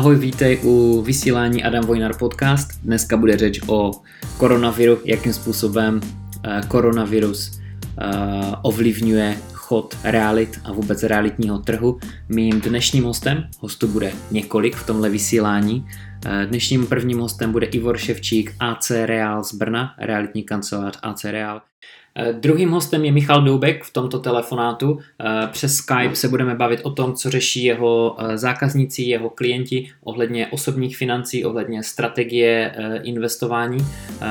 Ahoj, vítej u vysílání Adam Vojnar podcast. Dneska bude řeč o koronaviru, jakým způsobem eh, koronavirus eh, ovlivňuje chod realit a vůbec realitního trhu. Mým dnešním hostem, hostu bude několik v tomhle vysílání, eh, dnešním prvním hostem bude Ivor Ševčík, AC Real z Brna, realitní kancelář AC Real. Eh, druhým hostem je Michal Doubek v tomto telefonátu. Eh, přes Skype se budeme bavit o tom, co řeší jeho eh, zákazníci, jeho klienti ohledně osobních financí, ohledně strategie investování.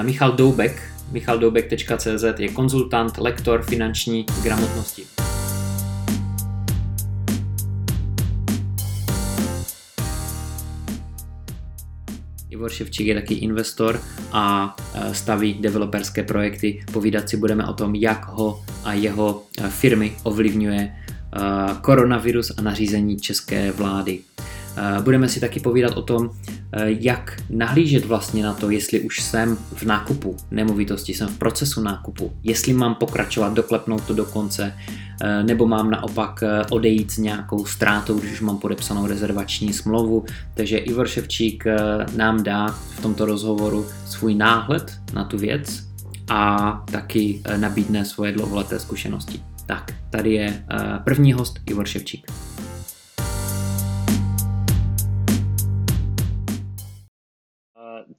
Michal Doubek, michaldoubek.cz je konzultant, lektor finanční gramotnosti. Ivor Ševčík je taky investor a e, staví developerské projekty. Povídat si budeme o tom, jak ho a jeho e, firmy ovlivňuje e, koronavirus a nařízení české vlády. Budeme si taky povídat o tom, jak nahlížet vlastně na to, jestli už jsem v nákupu nemovitosti, jsem v procesu nákupu, jestli mám pokračovat, doklepnout to do konce, nebo mám naopak eh, odejít s nějakou ztrátou, když už mám podepsanou rezervační smlouvu. Takže Ivor Ševčík eh, nám dá v tomto rozhovoru svůj náhled na tu věc a taky nabídne svoje dlouholeté zkušenosti. Tak, tady je první host Ivor Ševčík.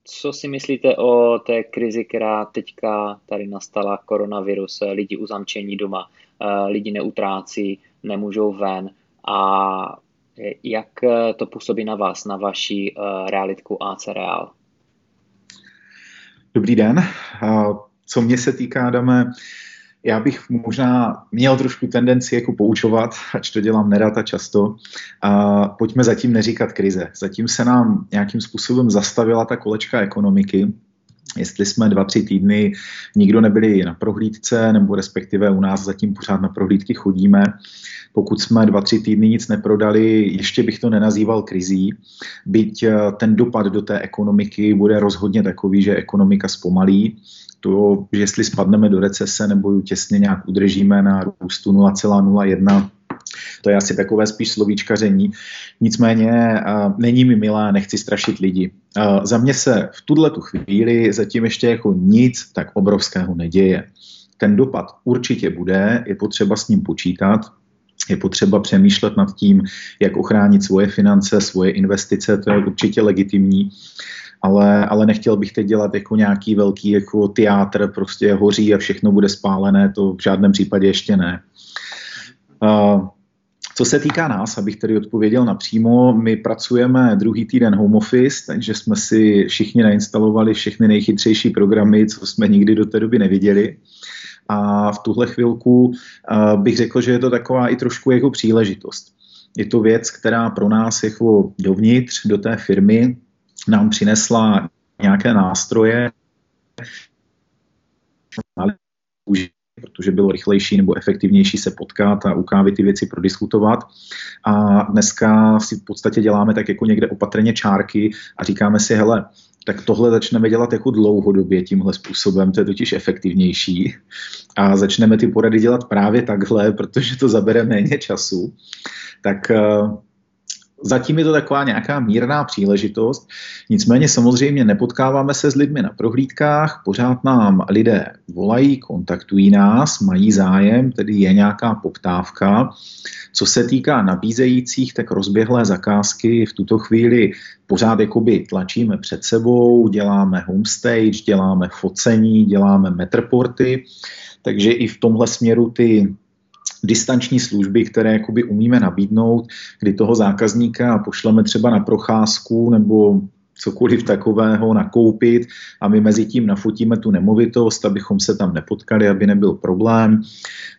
Co si myslíte o té krizi, která teďka tady nastala, koronavirus, lidi uzamčení doma? Eh, lidi neutrácí, nemůžou ven a jak to působí na vás, na vaší eh, realitku AC Real? Dobrý den. Co mě se týká, Adame, já bych možná měl trošku tendenci jako poučovat, ač to dělám nerad a často. A pojďme zatím neříkat krize. Zatím se nám nějakým způsobem zastavila ta kolečka ekonomiky, jestli jsme dva, tři týdny nikdo nebyli na prohlídce, nebo respektive u nás zatím pořád na prohlídky chodíme. Pokud jsme dva, tři týdny nic neprodali, ještě bych to nenazýval krizí, byť eh, ten dopad do té ekonomiky bude rozhodně takový, že ekonomika zpomalí. To, že jestli spadneme do recese nebo ji těsně nějak udržíme na růstu 0,01, to je asi takové spíš slovíčkaření. Nicméně není mi milé, nechci strašit lidi. Za mě se v tuhle tu chvíli zatím ještě jako nic tak obrovského neděje. Ten dopad určitě bude, je potřeba s ním počítat, je potřeba přemýšlet nad tím, jak ochránit svoje finance, svoje investice, to je určitě legitimní, ale, ale nechtěl bych teď dělat jako nějaký velký jako teátr, prostě hoří a všechno bude spálené, to v žádném případě ještě ne. Uh, co se týká nás, abych tedy odpověděl napřímo, my pracujeme druhý týden home office, takže jsme si všichni nainstalovali všechny nejchytřejší programy, co jsme nikdy do té doby neviděli. A v tuhle chvilku uh, bych řekl, že je to taková i trošku jako příležitost. Je to věc, která pro nás jako dovnitř, do té firmy, nám přinesla nějaké nástroje, protože bylo rychlejší nebo efektivnější se potkat a u kávy ty věci prodiskutovat. A dneska si v podstatě děláme tak jako někde opatrně čárky a říkáme si, hele, tak tohle začneme dělat jako dlouhodobě tímhle způsobem, to je totiž efektivnější. A začneme ty porady dělat právě takhle, protože to zabere méně času. Tak eh, Zatím je to taková nějaká mírná příležitost, nicméně samozřejmě nepotkáváme se s lidmi na prohlídkách, pořád nám lidé volají, kontaktují nás, mají zájem, tedy je nějaká poptávka. Co se týká nabízejících, tak rozběhlé zakázky v tuto chvíli pořád jakoby tlačíme před sebou, děláme homestage, děláme focení, děláme metrporty, takže i v tomhle směru ty distanční služby, které jakoby umíme nabídnout, kdy toho zákazníka pošleme třeba na procházku nebo cokoliv takového nakoupit a my mezi tím nafotíme tu nemovitost, abychom se tam nepotkali, aby nebyl problém.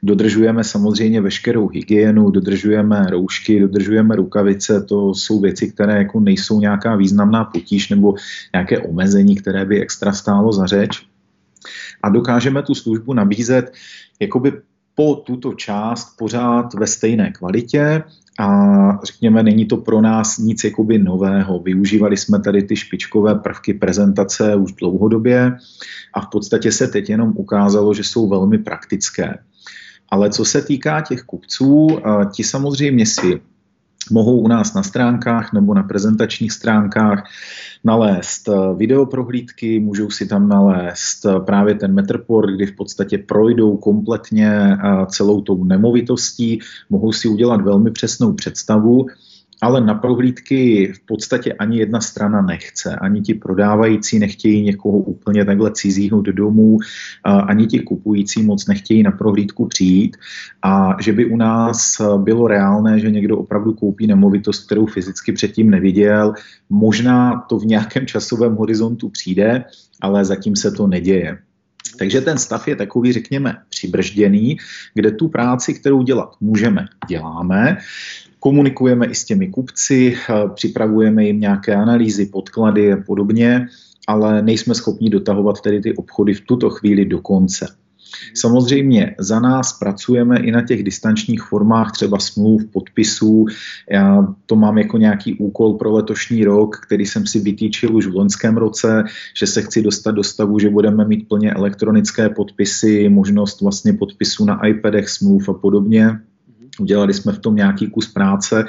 Dodržujeme samozřejmě veškerou hygienu, dodržujeme roušky, dodržujeme rukavice, to jsou věci, které jako nejsou nějaká významná potíž nebo nějaké omezení, které by extra stálo za řeč. A dokážeme tu službu nabízet jakoby po tuto část pořád ve stejné kvalitě a řekněme, není to pro nás nic jakoby nového. Využívali jsme tady ty špičkové prvky prezentace už dlouhodobě a v podstatě se teď jenom ukázalo, že jsou velmi praktické. Ale co se týká těch kupců, ti samozřejmě si mohou u nás na stránkách nebo na prezentačních stránkách nalézt eh, videoprohlídky, můžou si tam nalézt eh, právě ten Metroport, kdy v podstatě projdou kompletně eh, celou tou nemovitostí, mohou si udělat velmi přesnou představu ale na prohlídky v podstatě ani jedna strana nechce. Ani ti prodávající nechtějí někoho úplně takhle cizího do domů, ani ti kupující moc nechtějí na prohlídku přijít. A že by u nás bylo reálné, že někdo opravdu koupí nemovitost, kterou fyzicky předtím neviděl, možná to v nějakém časovém horizontu přijde, ale zatím se to neděje. Takže ten stav je takový, řekněme, přibržděný, kde tu práci, kterou dělat můžeme, děláme. Komunikujeme i s těmi kupci, připravujeme jim nějaké analýzy, podklady a podobně, ale nejsme schopni dotahovat tedy ty obchody v tuto chvíli do konce. Samozřejmě za nás pracujeme i na těch distančních formách, třeba smluv, podpisů. Já to mám jako nějaký úkol pro letošní rok, který jsem si vytýčil už v loňském roce, že se chci dostat do stavu, že budeme mít plně elektronické podpisy, možnost vlastně podpisu na iPadech, smluv a podobně. Udělali jsme v tom nějaký kus práce.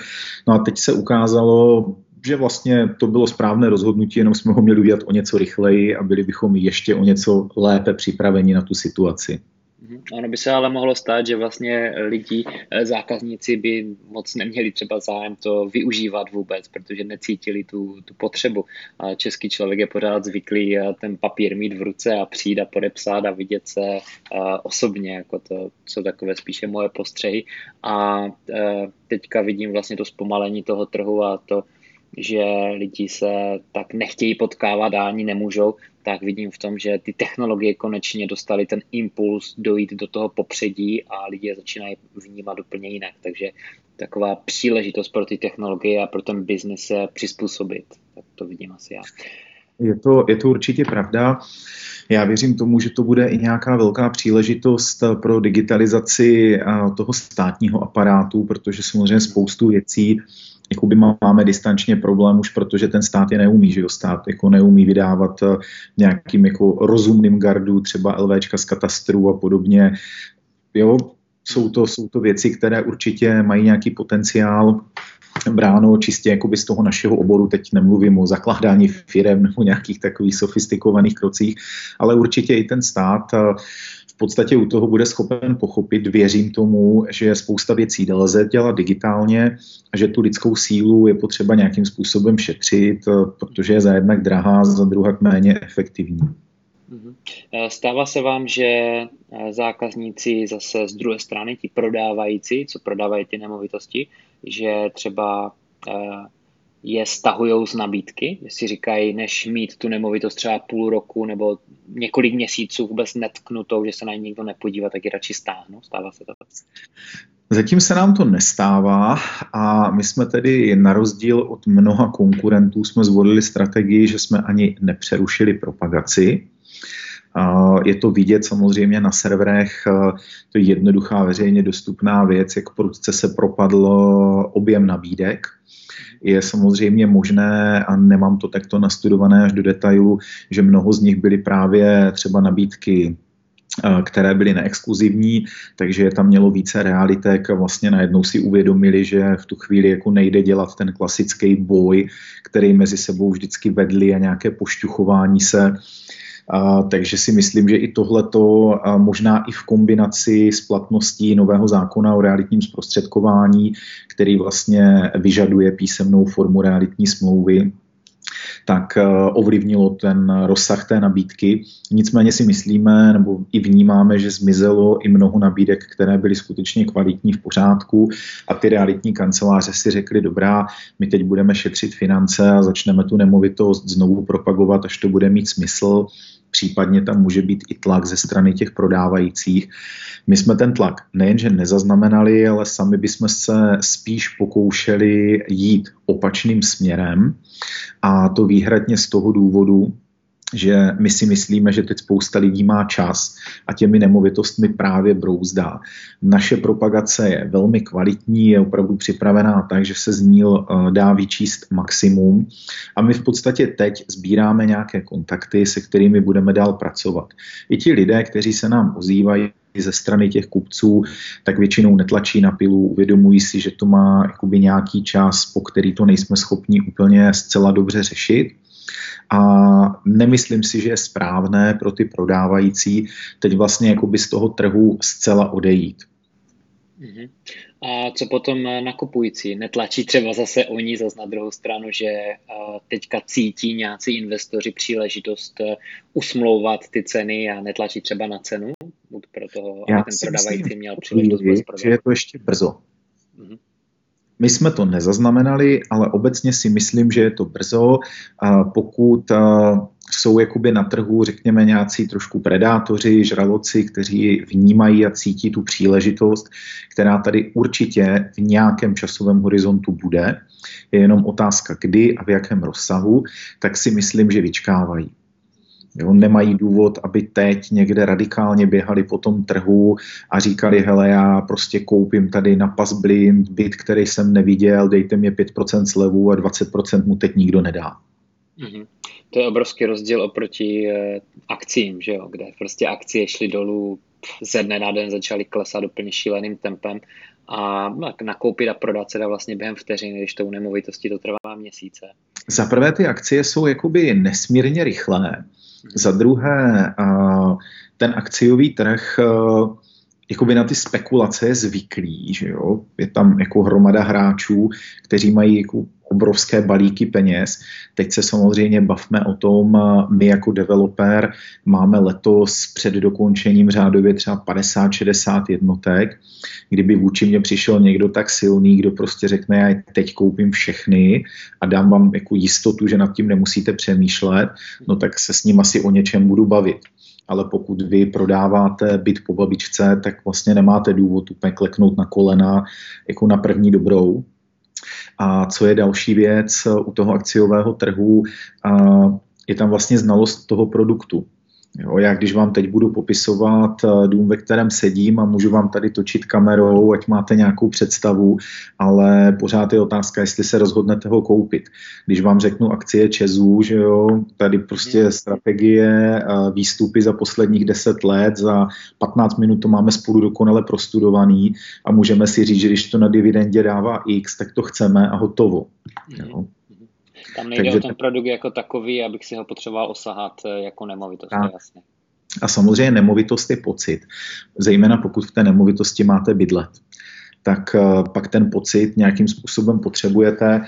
No a teď se ukázalo, že vlastně to bylo správné rozhodnutí, jenom jsme ho měli udělat o něco rychleji a byli bychom ještě o něco lépe připraveni na tu situaci. Mhm. Ono by se ale mohlo stát, že vlastně lidi, eh, zákazníci by moc neměli třeba zájem to využívat vůbec, protože necítili tu, tu potřebu. A český člověk je pořád zvyklý eh, ten papír mít v ruce a přijít a podepsat a vidět se eh, osobně, jako to jsou takové spíše moje postřehy. A teďka vidím vlastně to zpomalení toho trhu a to, že lidi se tak nechtějí potkávat a ani nemůžou, tak vidím v tom, že ty technologie konečně dostaly ten impuls dojít do toho popředí a lidi začínají vnímat úplně jinak. Takže taková příležitost pro ty technologie a pro ten biznis se přizpůsobit. Tak to vidím asi já. Je to, je to určitě pravda. Já věřím tomu, že to bude i nějaká velká příležitost pro digitalizaci toho státního aparátu, protože samozřejmě spoustu věcí jakoby máme distančně problém už, protože ten stát je neumí, že jo, stát jako neumí vydávat eh, nějakým jako rozumným gardu, třeba LVčka z katastru a podobně. Jo, jsou to, jsou to věci, které určitě mají nějaký potenciál bráno čistě jakoby z toho našeho oboru, teď nemluvím o zakládání firem nebo nějakých takových sofistikovaných krocích, ale určitě i ten stát eh, podstatě u toho bude schopen pochopit, věřím tomu, že spousta věcí lze dělat digitálně že tu lidskou sílu je potřeba nějakým způsobem šetřit, eh, protože je za jednak drahá, za druhé méně efektivní. Mhm. Eh, stává se vám, že eh, zákazníci zase z druhé strany, ti prodávající, co prodávají ty nemovitosti, že třeba je stahují z nabídky, si říkají, než mít tu nemovitost třeba půl roku nebo několik měsíců vůbec netknutou, že se na ní nikdo nepodívá, tak ji radši stáhnu. Stává se to? Zatím se nám to nestává a my jsme tedy na rozdíl od mnoha konkurentů jsme zvolili strategii, že jsme ani nepřerušili propagaci. Je to vidět samozřejmě na serverech, to je jednoduchá veřejně dostupná věc, jak prudce se propadl objem nabídek je samozřejmě možné, a nemám to takto nastudované až do detailu, že mnoho z nich byly právě třeba nabídky eh, které byly neexkluzivní, takže tam mělo více realitek a vlastně najednou si uvědomili, že v tu chvíli jako nejde dělat ten klasický boj, který mezi sebou vždycky vedli a nějaké pošťuchování se, a, takže si myslím, že i tohleto a možná i v kombinaci s platností nového zákona o realitním zprostředkování, který vlastně vyžaduje písemnou formu realitní smlouvy, tak ovlivnilo ten rozsah té nabídky. Nicméně si myslíme, nebo i vnímáme, že zmizelo i mnoho nabídek, které byly skutečně kvalitní v pořádku a ty realitní kanceláře si řekli, dobrá, my teď budeme šetřit finance a začneme tu nemovitost znovu propagovat, až to bude mít smysl případně tam může být i tlak ze strany těch prodávajících. My jsme ten tlak nejenže nezaznamenali, ale sami bychom se spíš pokoušeli jít opačným směrem a to výhradně z toho důvodu, že my si myslíme, že teď spousta lidí má čas a těmi nemovitostmi právě brouzdá. Naše propagace je velmi kvalitní, je opravdu připravená tak, že se z ní eh, dá vyčíst maximum a my v podstatě teď sbíráme nějaké kontakty, se kterými budeme dál pracovat. I ti lidé, kteří se nám ozývají, ze strany těch kupců, tak většinou netlačí na pilu, uvědomují si, že to má jakoby nějaký čas, po který to nejsme schopni úplně zcela dobře řešit. A nemyslím si, že je správné pro ty prodávající teď vlastně jakoby z toho trhu zcela odejít. Mm-hmm. A co potom nakupující? Netlačí třeba zase oni zase na druhou stranu, že teďka cítí nějací investoři příležitost e, usmlouvat ty ceny a netlačí třeba na cenu? Buď pro toho, Já aby ten prodávající myslím, měl příležitost že je to ještě brzo. Mm-hmm. My jsme to nezaznamenali, ale obecně si myslím, že je to brzo. Pokud jsou jakoby na trhu, řekněme, nějací trošku predátoři, žraloci, kteří vnímají a cítí tu příležitost, která tady určitě v nějakém časovém horizontu bude, je jenom otázka kdy a v jakém rozsahu, tak si myslím, že vyčkávají. Jo, nemají důvod, aby teď někde radikálně běhali po tom trhu a říkali, hele, já prostě koupím tady na pas blind byt, který jsem neviděl, dejte mě 5% slevu a 20% mu teď nikdo nedá. Mm-hmm. To je obrovský rozdíl oproti eh, akcím, že jo, kde prostě akcie šly dolů, ze dne na den začaly klesat úplně šíleným tempem a nakoupit a prodat se dá vlastně během vteřiny, když to u nemovitosti to trvá měsíce. Za prvé ty akcie jsou jakoby nesmírně rychlé. Za druhé, ten akciový trh jakoby na ty spekulace je zvyklý, že jo? je tam jako hromada hráčů, kteří mají jako obrovské balíky peněz. Teď se samozřejmě bavme o tom, my jako developer máme letos před dokončením řádově třeba 50-60 jednotek. Kdyby vůči mě přišel někdo tak silný, kdo prostě řekne, já teď koupím všechny a dám vám jako jistotu, že nad tím nemusíte přemýšlet, no tak se s ním asi o něčem budu bavit ale pokud vy prodáváte byt po babičce, tak vlastně nemáte důvod úplně kleknout na kolena jako na první dobrou. A co je další věc u toho akciového trhu, je tam vlastně znalost toho produktu. Jo, já když vám teď budu popisovat eh, dům, ve kterém sedím a můžu vám tady točit kamerou, ať máte nějakou představu, ale pořád je otázka, jestli se rozhodnete ho koupit. Když vám řeknu akcie Čezů, že jo, tady prostě hmm. strategie, výstupy za posledních 10 let, za 15 minut to máme spolu dokonale prostudovaný a můžeme si říct, že když to na dividendě dává X, tak to chceme a hotovo. Jo. Tam nejde Takže o ten produkt jako takový, abych si ho potřeboval osahat eh, jako nemovitost, to jasně. A samozřejmě nemovitost je pocit, zejména pokud v té nemovitosti máte bydlet tak eh, pak ten pocit nějakým způsobem potřebujete.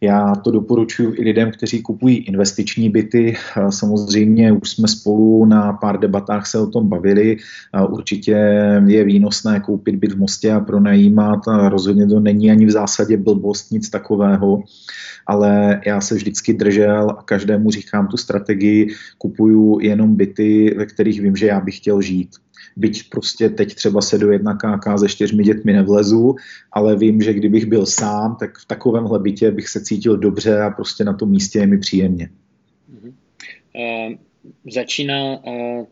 Já to doporučuji i lidem, kteří kupují investiční byty. Eh, samozřejmě už jsme spolu na pár debatách se o tom bavili. Určitě je výnosné koupit byt v Mostě a pronajímat. Rozhodně to není ani v zásadě blbost, nic takového ale já se vždycky držel a každému říkám tu strategii, kupuju jenom byty, ve kterých vím, že já bych chtěl žít. Byť prostě teď třeba se do jedna KK se čtyřmi dětmi nevlezu, ale vím, že kdybych byl sám, tak v takovémhle bytě bych se cítil dobře a prostě na tom místě je mi příjemně. Uh, začíná uh,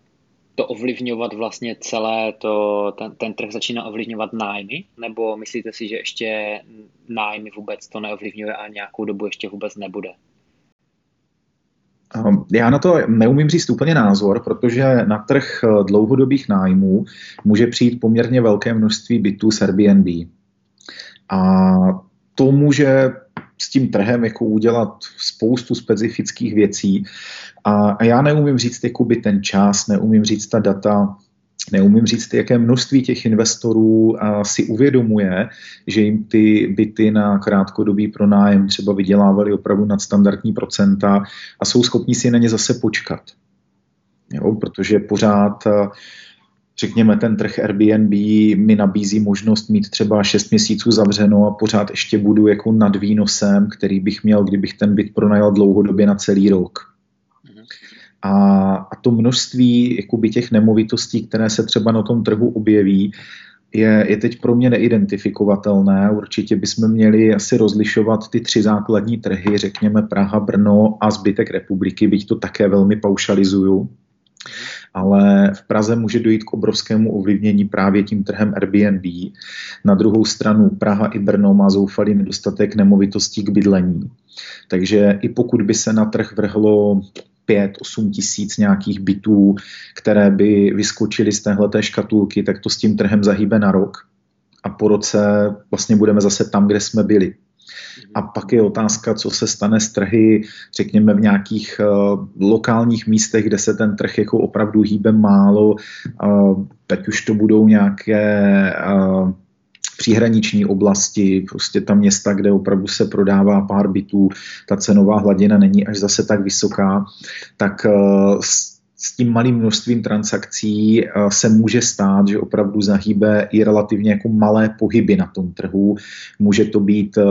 to ovlivňovat vlastně celé to, ten, ten trh začíná ovlivňovat nájmy? Nebo myslíte si, že ještě nájmy vůbec to neovlivňuje a nějakou dobu ještě vůbec nebude? Ehm, já na to neumím říct úplně názor, protože na trh eh, dlouhodobých nájmů může přijít poměrně velké množství bytů z Airbnb. A to může s tím trhem jako udělat spoustu specifických věcí. A já neumím říct jakoby ten čas, neumím říct ta data, neumím říct, jaké množství těch investorů si uvědomuje, že jim ty byty na krátkodobý pronájem třeba vydělávaly opravdu nadstandardní procenta a jsou schopni si na ně zase počkat. Jo, protože pořád řekněme, ten trh Airbnb mi nabízí možnost mít třeba 6 měsíců zavřeno a pořád ještě budu jako nad výnosem, který bych měl, kdybych ten byt pronajal dlouhodobě na celý rok. A, a to množství jakoby těch nemovitostí, které se třeba na tom trhu objeví, je, je teď pro mě neidentifikovatelné. Určitě bychom měli asi rozlišovat ty tři základní trhy, řekněme Praha, Brno a zbytek republiky, byť to také velmi paušalizuju ale v Praze může dojít k obrovskému ovlivnění právě tím trhem Airbnb. Na druhou stranu Praha i Brno má zoufalý nedostatek nemovitostí k bydlení. Takže i pokud by se na trh vrhlo 5-8 tisíc nějakých bytů, které by vyskočily z téhleté škatulky, tak to s tím trhem zahýbe na rok a po roce vlastně budeme zase tam, kde jsme byli. A pak je otázka, co se stane s trhy, řekněme, v nějakých uh, lokálních místech, kde se ten trh jako opravdu hýbe málo, uh, teď už to budou nějaké uh, příhraniční oblasti, prostě ta města, kde opravdu se prodává pár bytů, ta cenová hladina není až zase tak vysoká, tak uh, s tím malým množstvím transakcí eh, se může stát, že opravdu zahýbe i relativně jako malé pohyby na tom trhu. Může to být eh,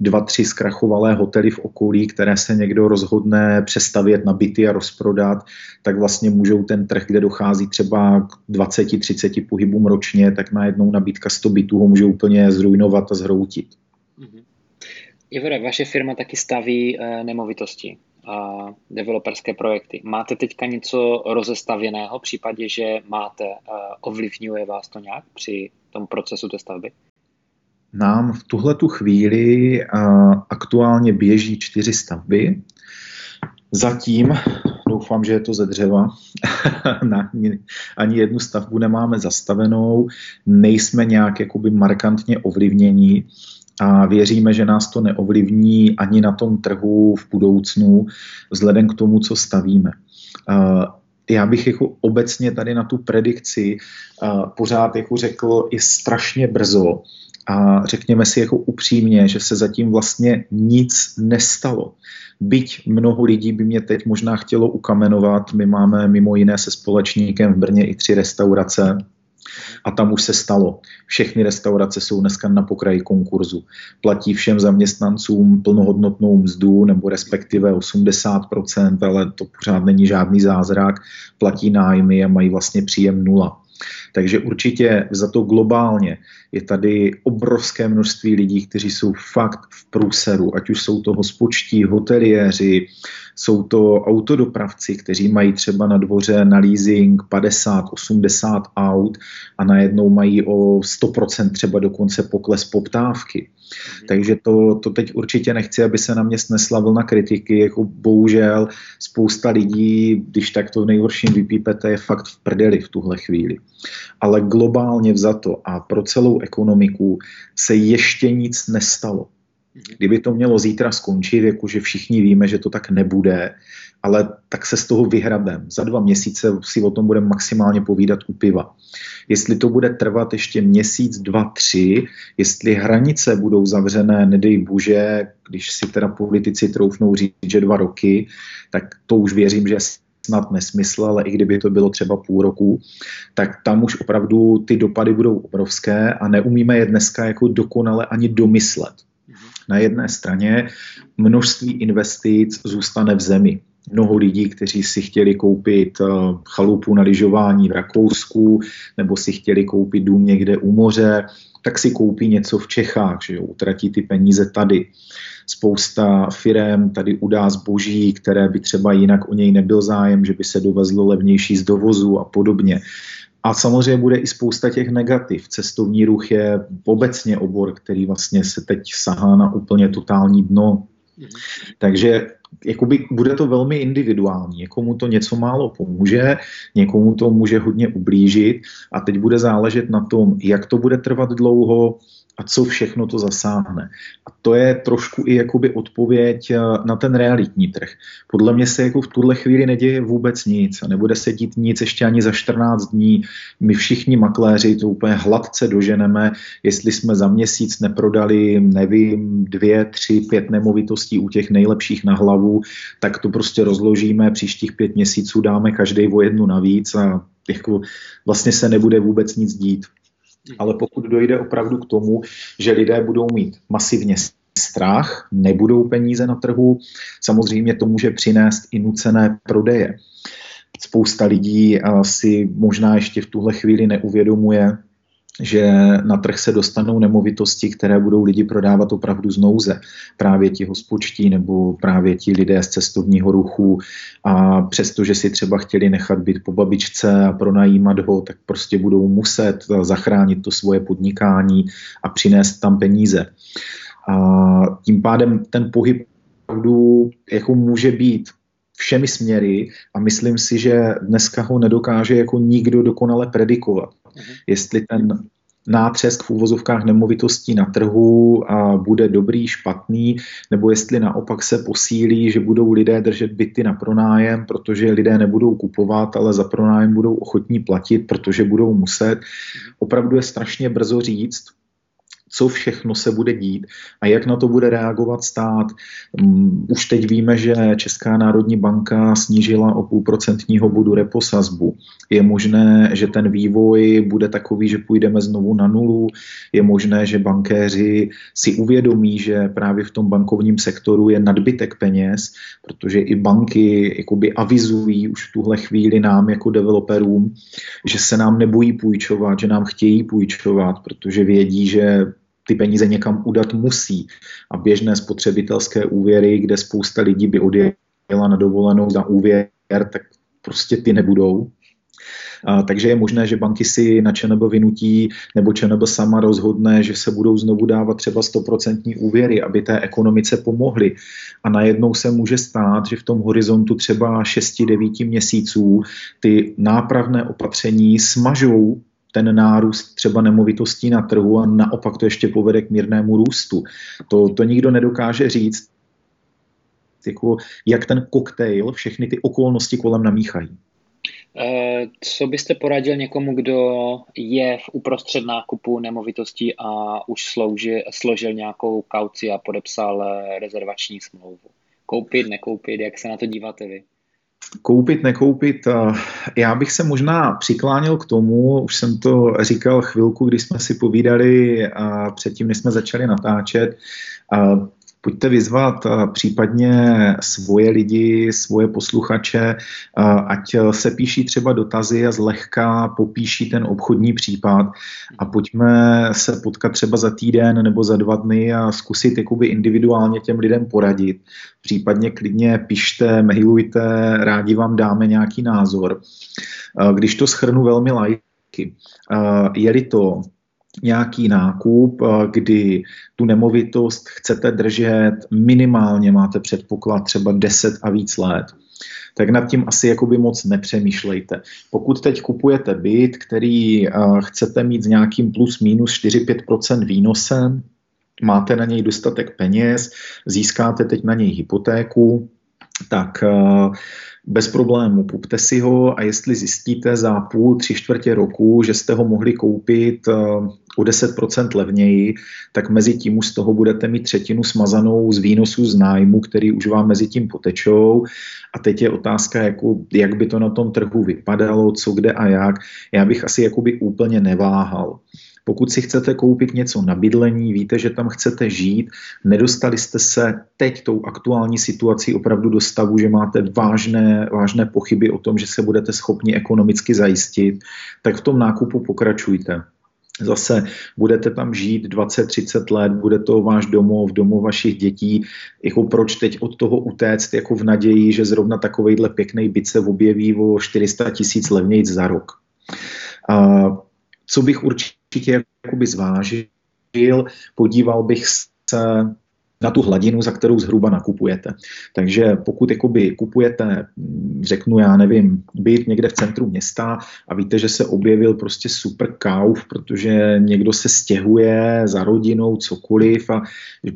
dva, tři zkrachovalé hotely v okolí, které se někdo rozhodne přestavět na byty a rozprodat, tak vlastně můžou ten trh, kde dochází třeba k 20-30 pohybům ročně, tak najednou nabídka 100 bytů ho může úplně zrujnovat a zhroutit. Mm-hmm. Ivore, vaše firma taky staví e, nemovitosti a developerské projekty. Máte teďka něco rozestavěného v případě, že máte, ovlivňuje vás to nějak při tom procesu té stavby? Nám v tuhle tu chvíli aktuálně běží čtyři stavby. Zatím, doufám, že je to ze dřeva, ani, ani jednu stavbu nemáme zastavenou, nejsme nějak jakoby markantně ovlivněni a věříme, že nás to neovlivní ani na tom trhu v budoucnu, vzhledem k tomu, co stavíme. Já bych jako obecně tady na tu predikci pořád jako řekl, je strašně brzo a řekněme si jako upřímně, že se zatím vlastně nic nestalo. Byť mnoho lidí by mě teď možná chtělo ukamenovat, my máme mimo jiné se společníkem v Brně i tři restaurace, a tam už se stalo. Všechny restaurace jsou dneska na pokraji konkurzu. Platí všem zaměstnancům plnohodnotnou mzdu nebo respektive 80%, ale to pořád není žádný zázrak. Platí nájmy a mají vlastně příjem nula. Takže určitě za to globálně je tady obrovské množství lidí, kteří jsou fakt v průseru, ať už jsou to hospočtí, hoteliéři, jsou to autodopravci, kteří mají třeba na dvoře na leasing 50, 80 aut a najednou mají o 100% třeba dokonce pokles poptávky. Takže to, to teď určitě nechci, aby se na mě snesla vlna kritiky. Jako bohužel spousta lidí, když tak to v nejhorším vypípete, je fakt v prdeli v tuhle chvíli. Ale globálně vzato a pro celou ekonomiku se ještě nic nestalo. Kdyby to mělo zítra skončit, jakože všichni víme, že to tak nebude, ale tak se z toho vyhrabem. Za dva měsíce si o tom budeme maximálně povídat u piva. Jestli to bude trvat ještě měsíc, dva, tři, jestli hranice budou zavřené, nedej bože, když si teda politici troufnou říct, že dva roky, tak to už věřím, že snad nesmysl, ale i kdyby to bylo třeba půl roku, tak tam už opravdu ty dopady budou obrovské a neumíme je dneska jako dokonale ani domyslet. Na jedné straně množství investic zůstane v zemi. Mnoho lidí, kteří si chtěli koupit eh, chalupu na lyžování v Rakousku nebo si chtěli koupit dům někde u moře, tak si koupí něco v Čechách, že jo, utratí ty peníze tady. Spousta firm tady udá zboží, které by třeba jinak o něj nebyl zájem, že by se dovezlo levnější z dovozu a podobně. A samozřejmě bude i spousta těch negativ. Cestovní ruch je obecně obor, který vlastně se teď sahá na úplně totální dno. Takže jakoby bude to velmi individuální. Někomu to něco málo pomůže, někomu to může hodně ublížit a teď bude záležet na tom, jak to bude trvat dlouho, a co všechno to zasáhne. A to je trošku i jakoby odpověď eh, na ten realitní trh. Podle mě se jako v tuhle chvíli neděje vůbec nic a nebude se dít nic ještě ani za 14 dní. My všichni makléři to úplně hladce doženeme, jestli jsme za měsíc neprodali, nevím, dvě, tři, pět nemovitostí u těch nejlepších na hlavu, tak to prostě rozložíme, příštích pět měsíců dáme každý o jednu navíc a jako vlastně se nebude vůbec nic dít. Hmm. Ale pokud dojde opravdu k tomu, že lidé budou mít masivně strach, nebudou peníze na trhu, samozřejmě to může přinést i nucené prodeje. Spousta lidí si možná ještě v tuhle chvíli neuvědomuje, že na trh se dostanou nemovitosti, které budou lidi prodávat opravdu z nouze. Právě ti hospočtí nebo právě ti lidé z cestovního ruchu a přestože si třeba chtěli nechat být po babičce a pronajímat ho, tak prostě budou muset zachránit to svoje podnikání a přinést tam peníze. A tím pádem ten pohyb opravdu jako může být všemi směry a myslím si, že dneska ho nedokáže jako nikdo dokonale predikovat. Uh-huh. Jestli ten nátřesk v úvozovkách nemovitostí na trhu a bude dobrý, špatný, nebo jestli naopak se posílí, že budou lidé držet byty na pronájem, protože lidé nebudou kupovat, ale za pronájem budou ochotní platit, protože budou muset. Opravdu je strašně brzo říct, co všechno se bude dít a jak na to bude reagovat stát. Mm, už teď víme, že Česká národní banka snížila o půl procentního bodu repo sazbu. Je možné, že ten vývoj bude takový, že půjdeme znovu na nulu. Je možné, že bankéři si uvědomí, že právě v tom bankovním sektoru je nadbytek peněz, protože i banky jakoby avizují už v tuhle chvíli nám jako developerům, že se nám nebojí půjčovat, že nám chtějí půjčovat, protože vědí, že ty peníze někam udat musí. A běžné spotřebitelské úvěry, kde spousta lidí by odjela na dovolenou za úvěr, tak prostě ty nebudou. A, takže je možné, že banky si na ČNB vynutí, nebo ČNB sama rozhodne, že se budou znovu dávat třeba 100% úvěry, aby té ekonomice pomohly. A najednou se může stát, že v tom horizontu třeba 6-9 měsíců ty nápravné opatření smažou ten nárůst třeba nemovitostí na trhu a naopak to ještě povede k mírnému růstu. To, to nikdo nedokáže říct, jako, jak ten koktejl všechny ty okolnosti kolem namíchají. Eh, co byste poradil někomu, kdo je v uprostřed nákupu nemovitostí a už slouži, složil nějakou kauci a podepsal eh, rezervační smlouvu? Koupit, nekoupit, jak se na to díváte vy? Koupit, nekoupit, já bych se možná přikláněl k tomu, už jsem to říkal chvilku, když jsme si povídali předtím, než jsme začali natáčet, pojďte vyzvat eh, případně svoje lidi, svoje posluchače, eh, ať se píší třeba dotazy a zlehka popíší ten obchodní případ a pojďme se potkat třeba za týden nebo za dva dny a zkusit jakoby individuálně těm lidem poradit. Případně klidně pište, mailujte, rádi vám dáme nějaký názor. Eh, když to schrnu velmi lajky, je-li to nějaký nákup, eh, kdy tu nemovitost chcete držet minimálně, máte předpoklad třeba 10 a víc let, tak nad tím asi jakoby moc nepřemýšlejte. Pokud teď kupujete byt, který eh, chcete mít s nějakým plus minus 4-5% výnosem, máte na něj dostatek peněz, získáte teď na něj hypotéku, tak uh, bez problému kupte si ho a jestli zjistíte za půl, tři čtvrtě roku, že jste ho mohli koupit eh, o 10% levněji, tak mezi tím už z toho budete mít třetinu smazanou z výnosu z nájmu, který už vám mezi tím potečou. A teď je otázka, jako, jak by to na tom trhu vypadalo, co kde a jak. Já bych asi jakoby úplně neváhal. Pokud si chcete koupit něco na bydlení, víte, že tam chcete žít, nedostali jste se teď tou aktuální situací opravdu do stavu, že máte vážné, vážné pochyby o tom, že se budete schopni ekonomicky zajistit, tak v tom nákupu pokračujte. Zase budete tam žít 20-30 let, bude to váš domov, domov vašich dětí, jako proč teď od toho utéct, jako v naději, že zrovna takovejhle pěkný byt se objeví o 400 tisíc levnějc za rok. A co bych určitě určitě jakoby zvážil, podíval bych se na tu hladinu, za kterou zhruba nakupujete. Takže pokud jakoby kupujete, řeknu já nevím, byt někde v centru města a víte, že se objevil prostě super kauf, protože někdo se stěhuje za rodinou, cokoliv a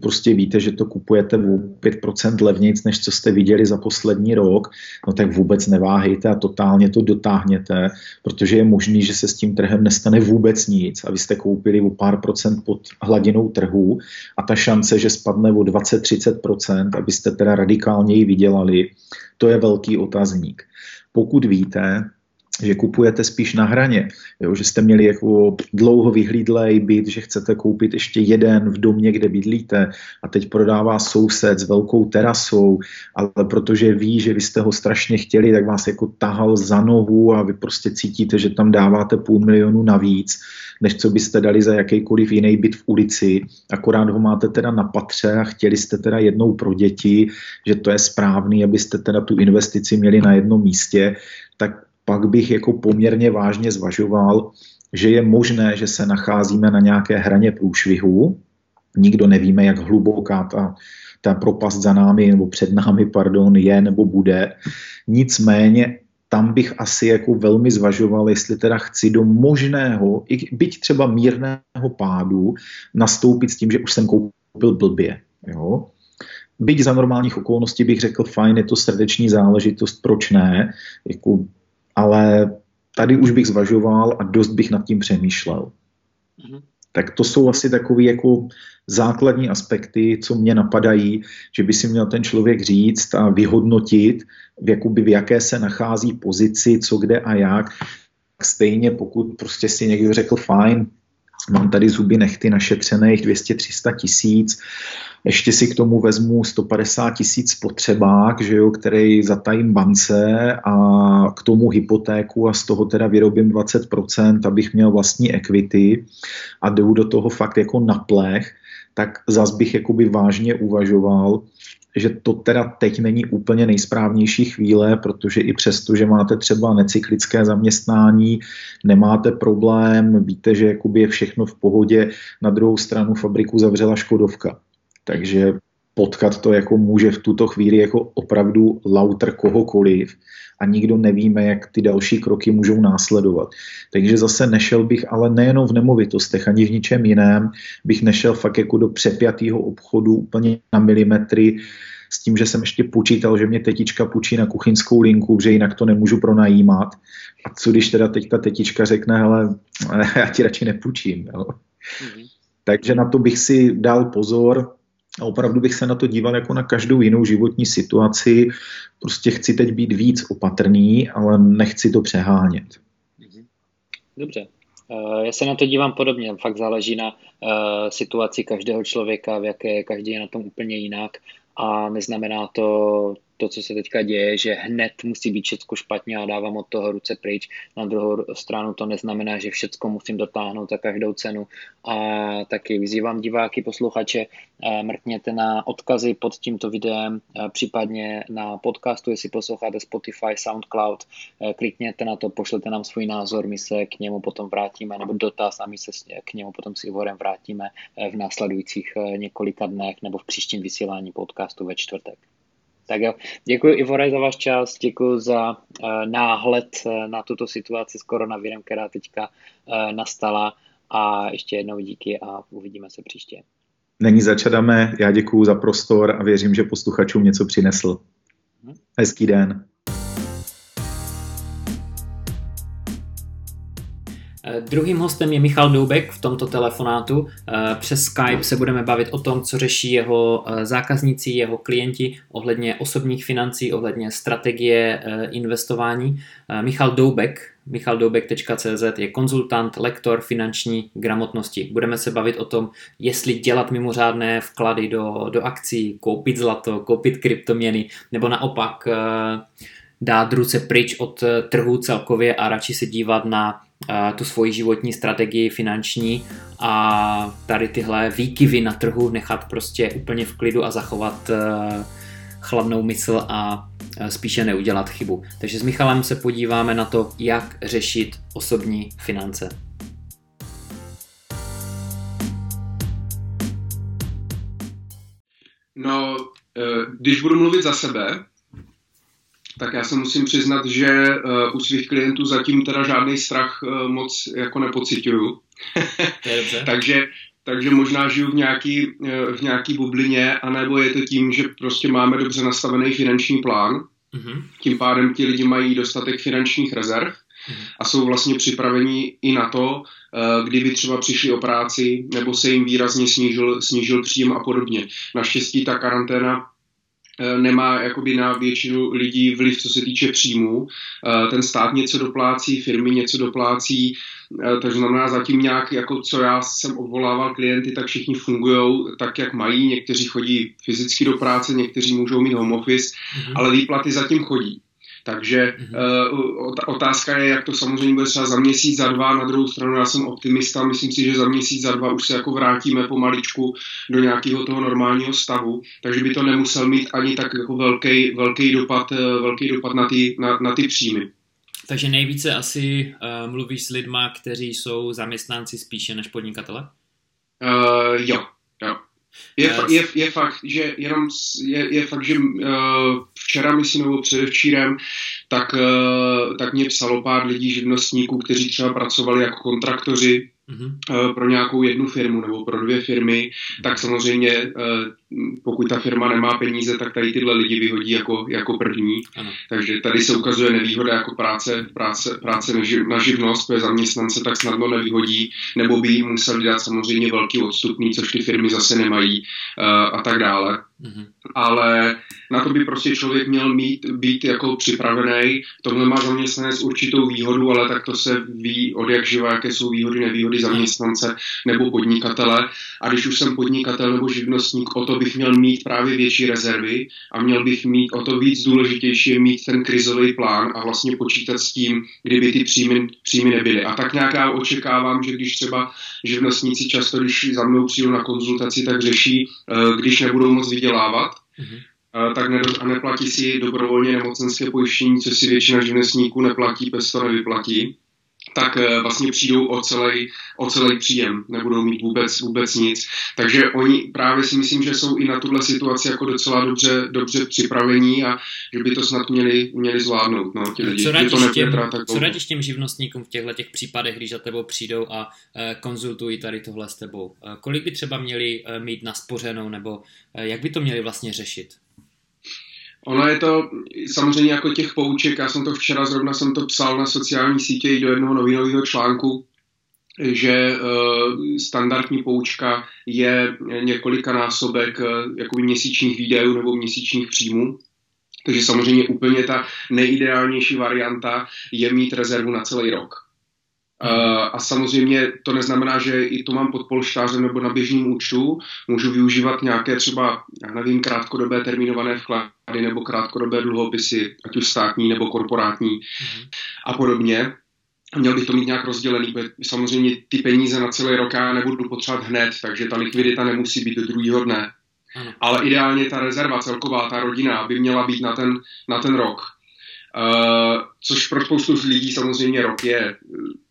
prostě víte, že to kupujete o 5% levnějc, než co jste viděli za poslední rok, no tak vůbec neváhejte a totálně to dotáhněte, protože je možný, že se s tím trhem nestane vůbec nic a vy jste koupili o pár procent pod hladinou trhu a ta šance, že spadne o 20-30%, abyste teda radikálněji vydělali, to je velký otazník. Pokud víte, že kupujete spíš na hraně, jo, že jste měli jako dlouho vyhlídlej byt, že chcete koupit ještě jeden v domě, kde bydlíte a teď prodává soused s velkou terasou, ale protože ví, že vy jste ho strašně chtěli, tak vás jako tahal za nohu a vy prostě cítíte, že tam dáváte půl milionu navíc, než co byste dali za jakýkoliv jiný byt v ulici, akorát ho máte teda na patře a chtěli jste teda jednou pro děti, že to je správný, abyste teda tu investici měli na jednom místě, tak pak bych jako poměrně vážně zvažoval, že je možné, že se nacházíme na nějaké hraně průšvihu nikdo nevíme, jak hluboká ta, ta propast za námi nebo před námi, pardon, je nebo bude. Nicméně tam bych asi jako velmi zvažoval, jestli teda chci do možného, byť třeba mírného pádu, nastoupit s tím, že už jsem koupil blbě. Jo? Byť za normálních okolností bych řekl, fajn, je to srdeční záležitost, proč ne, jako, ale tady už bych zvažoval a dost bych nad tím přemýšlel. Mm-hmm. Tak to jsou asi takové jako základní aspekty, co mě napadají, že by si měl ten člověk říct a vyhodnotit, v, jakoby, v jaké se nachází pozici, co kde a jak. Stejně pokud prostě si někdo řekl, fajn, mám tady zuby nechty našetřených 200-300 tisíc, ještě si k tomu vezmu 150 tisíc potřebák, že jo, který zatajím bance a k tomu hypotéku a z toho teda vyrobím 20%, abych měl vlastní equity a jdu do toho fakt jako na plech, tak zas bych jakoby vážně uvažoval, že to teda teď není úplně nejsprávnější chvíle, protože i přesto, že máte třeba necyklické zaměstnání, nemáte problém, víte, že jakoby je všechno v pohodě, na druhou stranu fabriku zavřela Škodovka. Takže potkat to jako může v tuto chvíli jako opravdu lauter kohokoliv a nikdo nevíme, jak ty další kroky můžou následovat. Takže zase nešel bych, ale nejenom v nemovitostech, ani v ničem jiném, bych nešel fakt jako do přepjatého obchodu úplně na milimetry, s tím, že jsem ještě počítal, že mě tetička půjčí na kuchyňskou linku, že jinak to nemůžu pronajímat. A co když teda teď ta tetička řekne, ale já ti radši nepůjčím. Jo? Mm-hmm. Takže na to bych si dal pozor, a opravdu bych se na to díval jako na každou jinou životní situaci. Prostě chci teď být víc opatrný, ale nechci to přehánět. Dobře. Eh, já se na to dívám podobně, fakt záleží na uh, situaci každého člověka, v jaké každý je na tom úplně jinak a neznamená to to, co se teďka děje, že hned musí být všechno špatně a dávám od toho ruce pryč. Na druhou stranu to neznamená, že všechno musím dotáhnout za každou cenu. A taky vyzývám diváky, posluchače, eh, mrkněte na odkazy pod tímto videem, eh, případně na podcastu, jestli posloucháte Spotify, SoundCloud, eh, klikněte na to, pošlete nám svůj názor, my se k němu potom vrátíme, nebo dotaz a my se k němu potom s Ivorem vrátíme v následujících několika dnech nebo v příštím vysílání podcastu ve čtvrtek. Tak jo, děkuji Ivore za váš čas, děkuji za uh, náhled uh, na tuto situaci s koronavirem, která teďka uh, nastala a ještě jednou díky a uvidíme se příště. Není začadame, já děkuji za prostor a věřím, že posluchačům něco přinesl. Hmm. Hezký den. Druhým hostem je Michal Doubek v tomto telefonátu. Eh, přes Skype se budeme bavit o tom, co řeší jeho eh, zákazníci, jeho klienti ohledně osobních financí, ohledně strategie investování. Michal Doubek, michaldoubek.cz je konzultant, lektor finanční gramotnosti. Budeme se bavit o tom, jestli dělat mimořádné vklady do, do akcí, koupit zlato, koupit kryptoměny, nebo naopak dát ruce pryč od trhu celkově a radši se dívat na tu svoji životní strategii finanční a tady tyhle výkyvy na trhu nechat prostě úplně v klidu a zachovat eh, chladnou mysl a eh, spíše neudělat chybu. Takže s Michalem se podíváme na to, jak řešit osobní finance. No, eh, když budu mluvit za sebe, tak já se musím přiznat, že uh, u svých klientů zatím teda žádný strach uh, moc jako nepocituju. takže, takže možná žiju v nějaký, uh, v nějaký bublině, anebo je to tím, že prostě máme dobře nastavený finanční plán. Mm-hmm. Tím pádem ti lidi mají dostatek finančních rezerv mm-hmm. a jsou vlastně připraveni i na to, kdyby třeba přišli o práci nebo se jim výrazně snížil, snížil příjem a podobně. Naštěstí ta karanténa Eh, nemá jakoby na většinu lidí vliv, co se týče příjmů. Eh, ten stát něco doplácí, firmy něco doplácí, eh, takže znamená zatím nějak, jako co já jsem odvolával klienty, tak všichni fungují tak, jak mají. Někteří chodí fyzicky do práce, někteří můžou mít home office, mm-hmm. ale výplaty zatím chodí. Takže uh, otázka je, jak to samozřejmě bude třeba za měsíc, za dva. Na druhou stranu já jsem optimista, myslím si, že za měsíc, za dva už se jako vrátíme pomaličku do nějakého toho normálního stavu, takže by to nemusel mít ani tak jako velký, velký dopad, uh, velký dopad na ty, na, na ty příjmy. Takže nejvíce asi uh, mluvíš s lidma, kteří jsou zaměstnanci spíše než podnikatele? Uh, jo. Je, fa- je, je fakt, že jenom je, je fakt, že uh, včera, myslím, nebo předevčírem, tak, uh, tak mě psalo pár lidí, živnostníků, kteří třeba pracovali jako kontraktoři mm-hmm. pro nějakou jednu firmu nebo pro dvě firmy, tak samozřejmě eh, pokud ta firma nemá peníze, tak tady tyhle lidi vyhodí jako, jako první. Ano. Takže tady se ukazuje nevýhoda jako práce, práce, práce na, živ, na živnost, protože zaměstnance tak snadno nevyhodí, nebo by jim museli dát samozřejmě velký odstupný, což ty firmy zase nemají a tak dále. Mm-hmm. Ale na to by prostě člověk měl mít, být jako připravený. Tohle má zaměstnanec určitou výhodu, ale tak to se ví od jak živa, jaké jsou výhody, nevýhody zaměstnance nebo podnikatele. A když už jsem podnikatel nebo živnostník, o to bych měl mít právě větší rezervy a měl bych mít o to víc důležitější mít ten krizový plán a vlastně počítat s tím, kdyby ty příjmy, příjmy nebyly. A tak nějak já očekávám, že když třeba živnostníci často, když za mnou přijdu na konzultaci, tak řeší, eh, když nebudou moc vydělávat, mm-hmm tak ne, a neplatí si dobrovolně nemocenské pojištění, co si většina živnostníků neplatí, bez to nevyplatí, tak eh, vlastně přijdou o celý, o celý příjem, nebudou mít vůbec, vůbec nic. Takže oni právě si myslím, že jsou i na tuhle situaci jako docela dobře, dobře připravení a že by to snad měli, měli zvládnout. No, ti lidi. Co radíš, to těm, co radíš těm živnostníkům v těchto těch případech, když za tebou přijdou a e, konzultují tady tohle s tebou? E, kolik by třeba měli e, mít naspořenou nebo e, jak by to měli vlastně řešit? Ono je to samozřejmě jako těch pouček, já jsem to včera zrovna jsem to psal na sociální sítě i do jednoho novinového článku, že uh, standardní poučka je několika násobek uh, jakoby měsíčních výdajů nebo měsíčních příjmů. Takže samozřejmě úplně ta nejideálnější varianta je mít rezervu na celý rok. A samozřejmě to neznamená, že i to mám pod polštářem nebo na běžném účtu. Můžu využívat nějaké třeba, já nevím, krátkodobé termínované vklady nebo krátkodobé dluhopisy, ať už státní nebo korporátní mm-hmm. a podobně. Měl bych to mít nějak rozdělený, protože samozřejmě ty peníze na celý rok já nebudu potřebovat hned, takže ta likvidita nemusí být do druhého dne. Ale ideálně ta rezerva celková, ta rodina by měla být na ten, na ten rok. Uh, což pro spoustu lidí samozřejmě rok je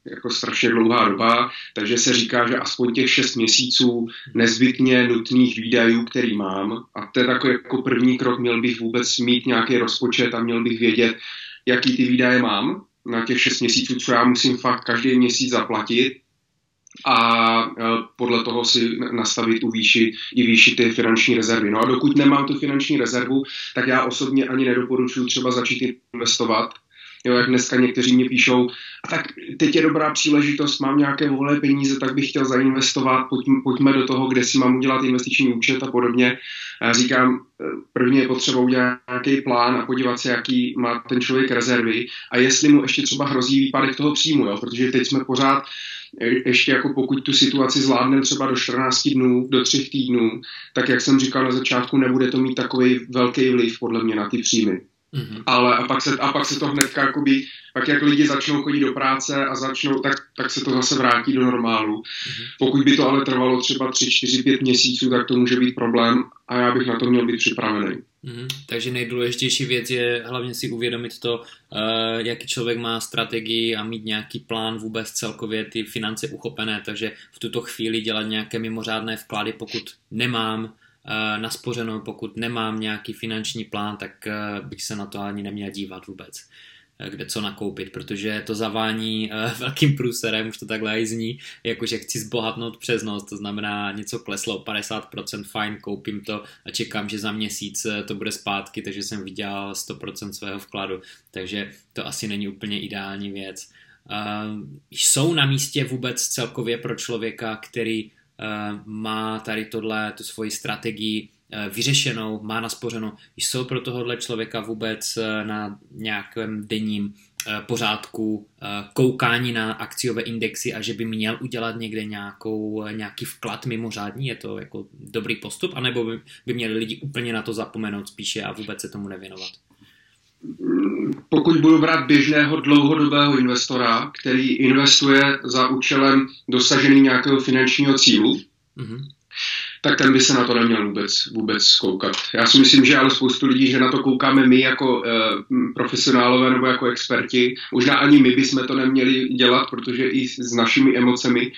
jako strašně dlouhá doba, takže se říká, že aspoň těch šest měsíců nezbytně nutných výdajů, který mám, a to je takový jako první krok, měl bych vůbec mít nějaký rozpočet a měl bych vědět, jaký ty výdaje mám na těch šest měsíců, co já musím fakt každý měsíc zaplatit a e, podle toho si nastavit tu výši, i výši ty finanční rezervy. No a dokud nemám tu finanční rezervu, tak já osobně ani nedoporučuji třeba začít investovat, Jo, jak dneska někteří mě píšou, a tak teď je dobrá příležitost, mám nějaké volné peníze, tak bych chtěl zainvestovat, pojďme, pojďme do toho, kde si mám udělat investiční účet a podobně. A říkám, prvně je potřeba udělat nějaký plán a podívat se, jaký má ten člověk rezervy a jestli mu ještě třeba hrozí výpadek toho příjmu, jo? protože teď jsme pořád ještě jako pokud tu situaci zvládneme třeba do 14 dnů, do 3 týdnů, tak jak jsem říkal na začátku, nebude to mít takový velký vliv podle mě na ty příjmy. Mm-hmm. Ale a pak, se, a pak se to hnedka jakoby, pak jak lidi začnou chodit do práce a začnou, tak, tak se to zase vrátí do normálu. Mm-hmm. Pokud by to ale trvalo třeba 3, 4, 5 měsíců, tak to může být problém a já bych na to měl být připravený. Mm-hmm. Takže nejdůležitější věc je hlavně si uvědomit to, uh, jaký člověk má strategii a mít nějaký plán vůbec celkově ty finance uchopené, takže v tuto chvíli dělat nějaké mimořádné vklady, pokud nemám naspořeno, pokud nemám nějaký finanční plán, tak eh, bych se na to ani neměl dívat vůbec eh, kde co nakoupit, protože to zavání velkým průserem, už to takhle i zní, jakože chci zbohatnout přes noc, to znamená něco kleslo o 50%, fajn, koupím to a čekám, že za měsíc to bude zpátky, takže jsem vydělal 100% svého vkladu, takže to asi není úplně ideální věc. jsou na místě vůbec celkově pro člověka, který Eh, má tady tohle, tu svoji strategii eh, vyřešenou, má naspořenou. Jsou pro tohohle člověka vůbec eh, na nějakém denním pořádku koukání na akciové indexy a že by měl udělat někde nějakou, nějaký vklad mimořádný, je to jako dobrý postup, anebo by, by měli lidi úplně na to zapomenout spíše a vůbec se tomu nevěnovat? Pokud budu brát běžného dlouhodobého investora, který investuje za účelem dosažení nějakého finančního cílu, mm-hmm. Tak ten by se na to neměl vůbec, vůbec koukat. Já si myslím, že ale spoustu lidí, že na to koukáme my jako e, profesionálové nebo jako experti. Možná ani my bychom to neměli dělat, protože i s našimi emocemi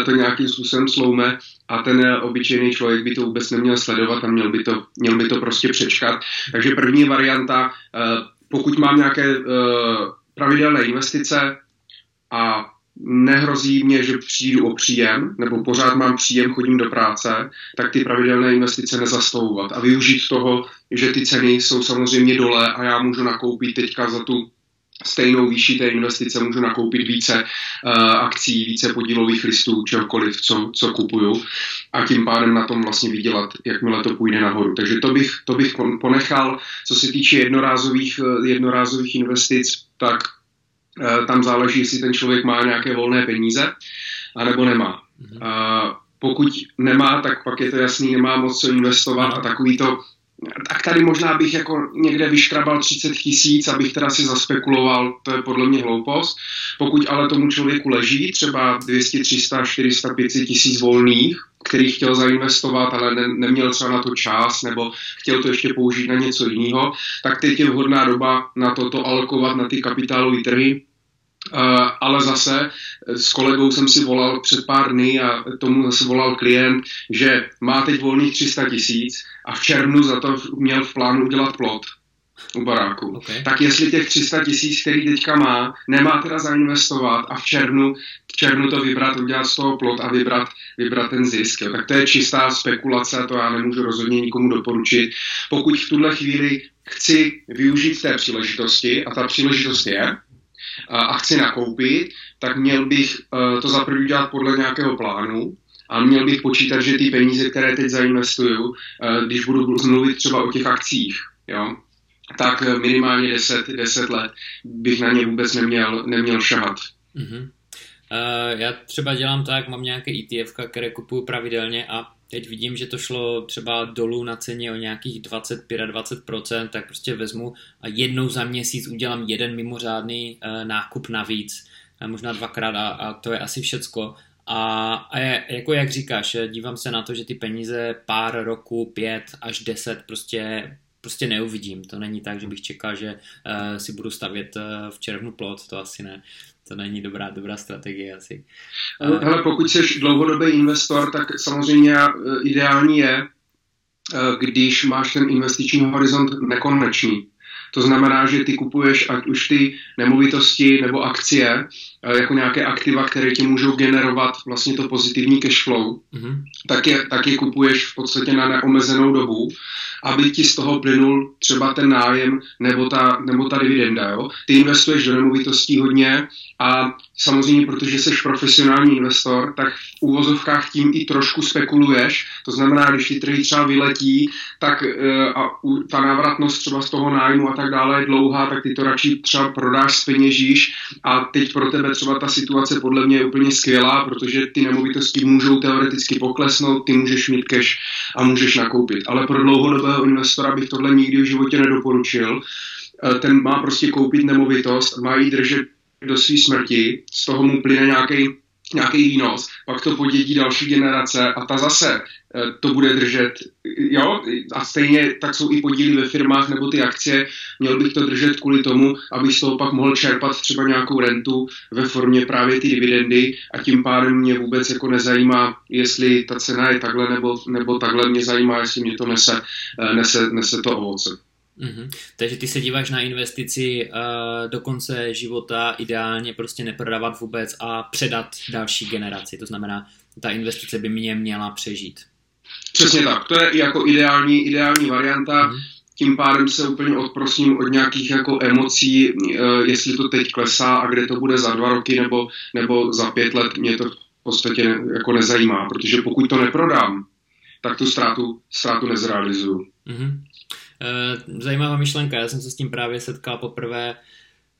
e, to nějakým způsobem sloume a ten eh, obyčejný člověk by to vůbec neměl sledovat a měl by to, měl by to prostě přečkat. Takže první varianta, e, pokud mám nějaké e, pravidelné investice a nehrozí mě, že přijdu o příjem, nebo pořád mám příjem, chodím do práce, tak ty pravidelné investice nezastavovat a využít toho, že ty ceny jsou samozřejmě dole a já můžu nakoupit teďka za tu stejnou výši té investice můžu nakoupit více uh, akcí, více podílových listů, čehokoliv, co, co kupuju a tím pádem na tom vlastně vydělat, jakmile to půjde nahoru. Takže to bych, to bych ponechal. Co se týče jednorázových, eh, jednorázových investic, tak tam záleží, jestli ten člověk má nějaké volné peníze, anebo nemá. Uh, pokud nemá, tak pak je to jasný, nemá moc co investovat a takový to tak tady možná bych jako někde vyškrabal 30 tisíc, abych teda si zaspekuloval, to je podle mě hloupost. Pokud ale tomu člověku leží třeba 200, 300, 400, 500 tisíc volných, který chtěl zainvestovat, ale ne, neměl třeba na to čas, nebo chtěl to ještě použít na něco jiného, tak teď je vhodná doba na to, to alokovat na ty kapitálové trhy, ale zase s kolegou jsem si volal před pár dny a tomu zase volal klient, že má teď volných 300 tisíc a v červnu za to měl v plánu udělat plot u baráku. Okay. Tak jestli těch 300 tisíc, který teďka má, nemá teda zainvestovat a v červnu, v červnu to vybrat, udělat z toho plot a vybrat, vybrat ten zisk. Jo. Tak to je čistá spekulace, to já nemůžu rozhodně nikomu doporučit. Pokud v tuhle chvíli chci využít té příležitosti, a ta příležitost je, a chci nakoupit, tak měl bych to za první dělat podle nějakého plánu, a měl bych počítat, že ty peníze, které teď zainvestuju, když budu mluvit třeba o těch akcích, jo, tak minimálně 10, 10 let bych na ně vůbec neměl, neměl šahat. Mm-hmm. Uh, já třeba dělám tak, mám nějaké ETF, které kupuju pravidelně a teď vidím, že to šlo třeba dolů na ceně o nějakých 25-20%, tak prostě vezmu a jednou za měsíc udělám jeden mimořádný uh, nákup navíc, uh, možná dvakrát a, a to je asi všecko. A, a je, jako jak říkáš, dívám se na to, že ty peníze pár roku, pět až deset prostě prostě neuvidím. To není tak, že bych čekal, že uh, si budu stavět uh, v červnu plot, to asi ne. To není dobrá, dobrá strategie asi. Uh, Hele, pokud jsi dlouhodobý investor, tak samozřejmě ideální je, když máš ten investiční horizont nekonečný. To znamená, že ty kupuješ ať už ty nemovitosti nebo akcie jako nějaké aktiva, které ti můžou generovat vlastně to pozitivní cash flow, mm-hmm. tak, je, tak je kupuješ v podstatě na neomezenou dobu aby ti z toho plynul třeba ten nájem nebo ta, nebo ta dividenda. Jo? Ty investuješ do nemovitostí hodně a samozřejmě, protože jsi profesionální investor, tak v úvozovkách tím i trošku spekuluješ. To znamená, když ty trhy třeba vyletí, tak e, a ta návratnost třeba z toho nájmu a tak dále je dlouhá, tak ty to radši třeba prodáš, speněžíš a teď pro tebe třeba ta situace podle mě je úplně skvělá, protože ty nemovitosti můžou teoreticky poklesnout, ty můžeš mít cash a můžeš nakoupit. Ale pro dlouhodobého investora bych tohle nikdy v životě nedoporučil. E, ten má prostě koupit nemovitost, má ji držet do své smrti, z toho mu plyne nějaký nějaký výnos, pak to podědí další generace a ta zase eh, to bude držet, jo, a stejně tak jsou i podíly ve firmách nebo ty akcie, měl bych to držet kvůli tomu, aby z toho pak mohl čerpat třeba nějakou rentu ve formě právě ty dividendy a tím pádem mě vůbec jako nezajímá, jestli ta cena je takhle nebo, nebo takhle, mě zajímá, jestli mě to nese, eh, nese, nese to ovoce. Mm-hmm. Takže ty se díváš na investici uh, do konce života, ideálně prostě neprodávat vůbec a předat další generaci. To znamená, ta investice by mě měla přežít. Přesně tak. To je jako ideální, ideální varianta. Mm-hmm. Tím pádem se úplně odprosím od nějakých jako emocí, uh, jestli to teď klesá a kde to bude za dva roky nebo, nebo za pět let, mě to v podstatě jako nezajímá, protože pokud to neprodám, tak tu ztrátu, ztrátu nezrealizuju. Mm-hmm. Eh, zajímavá myšlenka, já jsem se s tím právě setkal poprvé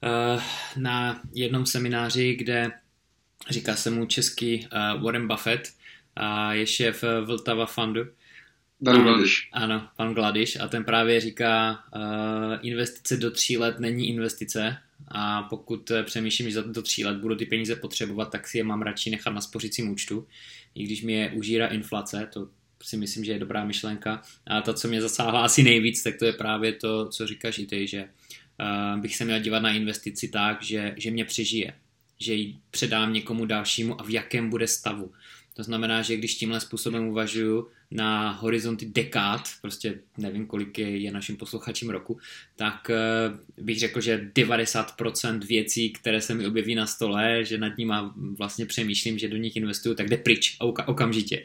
eh, na jednom semináři, kde říká se mu český eh, Warren Buffett a je šéf Vltava Fundu. Dan Gladiš. Ano, pan Gladiš a ten právě říká, investice do tří let není investice a pokud přemýšlím, že za do tří let budu ty peníze potřebovat, tak si je mám radši nechat na spořicím účtu, i když mi je užírá inflace, to si myslím, že je dobrá myšlenka. A to, co mě zasáhla asi nejvíc, tak to je právě to, co říkáš i ty, že bych se měl dívat na investici tak, že, že mě přežije, že ji předám někomu dalšímu a v jakém bude stavu. To znamená, že když tímhle způsobem uvažuju na horizonty dekád, prostě nevím, kolik je, našim posluchačím roku, tak uh, bych řekl, že 90% věcí, které se mi objeví na stole, že nad nimi vlastně přemýšlím, že do nich investuju, tak jde pryč okamžitě.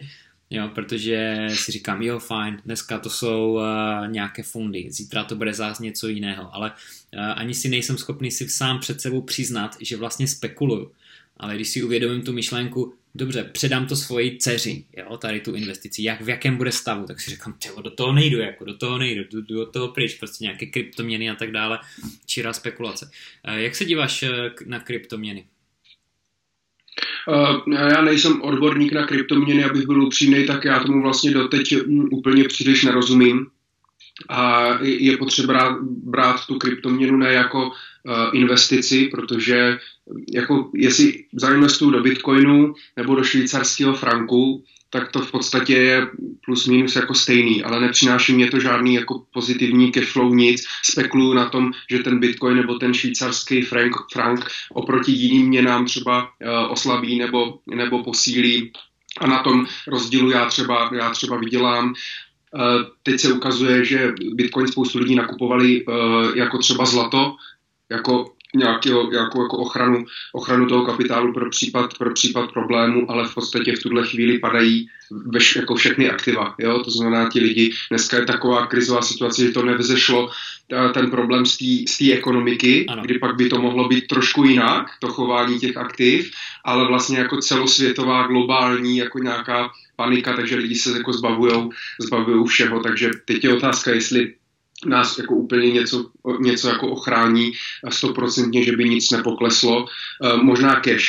Jo, protože si říkám, jo, fajn, dneska to jsou uh, nějaké fundy, zítra to bude zás něco jiného, ale uh, ani si nejsem schopný si sám před sebou přiznat, že vlastně spekuluju. Ale když si uvědomím tu myšlenku, dobře, předám to svoji dceři, jo, tady tu investici, jak, v jakém bude stavu, tak si říkám, tělo, do toho nejdu, jako do toho nejdu, do, do toho pryč, prostě nějaké kryptoměny a tak dále, čirá spekulace. Uh, jak se díváš na kryptoměny? Uh, já nejsem odborník na kryptoměny, abych byl upřímný, tak já tomu vlastně doteď mm, úplně příliš nerozumím. A je potřeba brát, tu kryptoměnu ne jako uh, investici, protože jako jestli zainvestuju do bitcoinu nebo do švýcarského franku, tak to v podstatě je plus minus jako stejný, ale nepřináší mě to žádný jako pozitivní cashflow nic. Spekuluju na tom, že ten bitcoin nebo ten švýcarský frank, frank oproti jiným měnám třeba uh, oslabí nebo, nebo posílí a na tom rozdílu já třeba, já třeba vydělám. Uh, teď se ukazuje, že Bitcoin spoustu lidí nakupovali uh, jako třeba zlato, jako nějakého, nějakou jako ochranu, ochranu toho kapitálu pro případ, pro případ problému, ale v podstatě v tuhle chvíli padají veš, jako všechny aktiva. Jo? To znamená, ti lidi, dneska je taková krizová situace, že to nevzešlo ten problém z té ekonomiky, ano. kdy pak by to mohlo být trošku jinak, to chování těch aktiv, ale vlastně jako celosvětová, globální, jako nějaká panika, takže lidi se jako zbavujou, zbavujou všeho, takže teď je otázka, jestli nás jako úplně něco, něco jako ochrání stoprocentně, že by nic nepokleslo. Eh, možná cash,